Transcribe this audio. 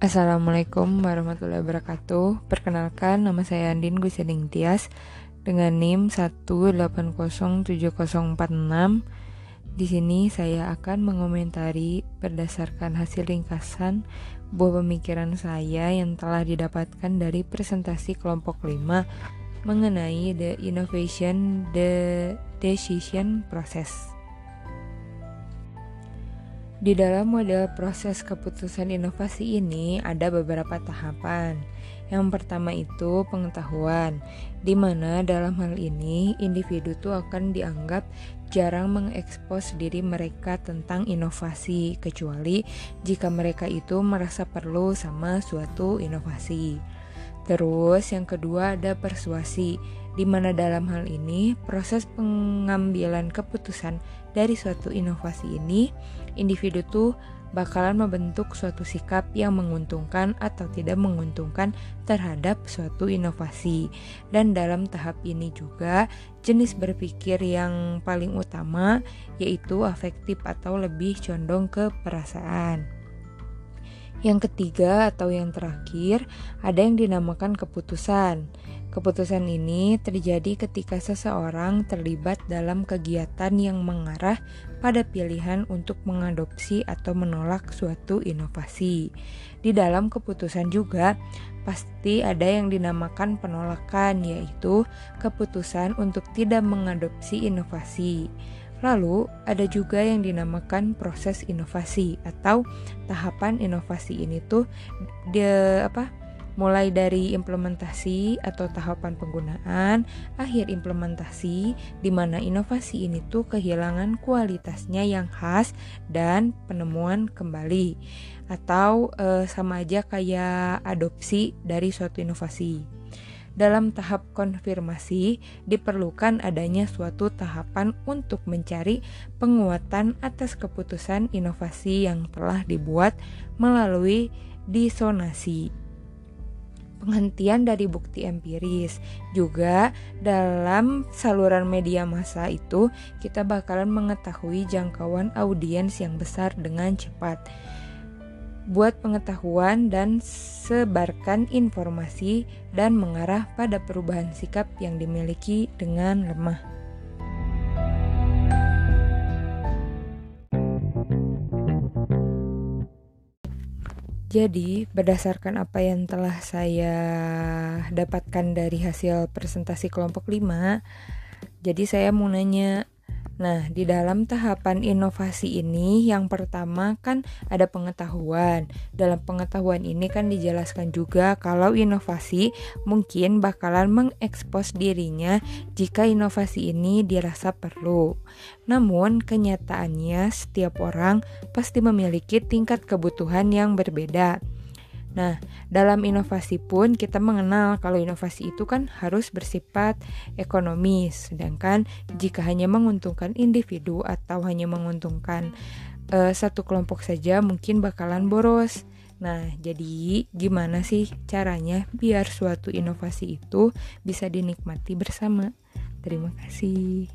Assalamualaikum warahmatullahi wabarakatuh. Perkenalkan nama saya Andin Gusining Tias dengan NIM 1807046. Di sini saya akan mengomentari berdasarkan hasil ringkasan buah pemikiran saya yang telah didapatkan dari presentasi kelompok 5 mengenai the innovation the decision process. Di dalam model proses keputusan inovasi ini ada beberapa tahapan. Yang pertama itu pengetahuan, di mana dalam hal ini individu itu akan dianggap jarang mengekspos diri mereka tentang inovasi, kecuali jika mereka itu merasa perlu sama suatu inovasi. Terus yang kedua ada persuasi, di mana dalam hal ini proses pengambilan keputusan dari suatu inovasi ini, individu tuh bakalan membentuk suatu sikap yang menguntungkan atau tidak menguntungkan terhadap suatu inovasi. Dan dalam tahap ini juga jenis berpikir yang paling utama yaitu afektif atau lebih condong ke perasaan. Yang ketiga atau yang terakhir ada yang dinamakan keputusan. Keputusan ini terjadi ketika seseorang terlibat dalam kegiatan yang mengarah pada pilihan untuk mengadopsi atau menolak suatu inovasi. Di dalam keputusan juga pasti ada yang dinamakan penolakan, yaitu keputusan untuk tidak mengadopsi inovasi. Lalu, ada juga yang dinamakan proses inovasi atau tahapan inovasi ini tuh de apa? mulai dari implementasi atau tahapan penggunaan, akhir implementasi, di mana inovasi ini tuh kehilangan kualitasnya yang khas dan penemuan kembali, atau e, sama aja kayak adopsi dari suatu inovasi. Dalam tahap konfirmasi, diperlukan adanya suatu tahapan untuk mencari penguatan atas keputusan inovasi yang telah dibuat melalui disonasi penghentian dari bukti empiris. Juga dalam saluran media massa itu kita bakalan mengetahui jangkauan audiens yang besar dengan cepat. Buat pengetahuan dan sebarkan informasi dan mengarah pada perubahan sikap yang dimiliki dengan lemah. Jadi, berdasarkan apa yang telah saya dapatkan dari hasil presentasi kelompok 5, jadi saya mau nanya Nah, di dalam tahapan inovasi ini, yang pertama kan ada pengetahuan. Dalam pengetahuan ini kan dijelaskan juga kalau inovasi mungkin bakalan mengekspos dirinya jika inovasi ini dirasa perlu. Namun, kenyataannya setiap orang pasti memiliki tingkat kebutuhan yang berbeda. Nah, dalam inovasi pun kita mengenal kalau inovasi itu kan harus bersifat ekonomis, sedangkan jika hanya menguntungkan individu atau hanya menguntungkan uh, satu kelompok saja mungkin bakalan boros. Nah, jadi gimana sih caranya biar suatu inovasi itu bisa dinikmati bersama? Terima kasih.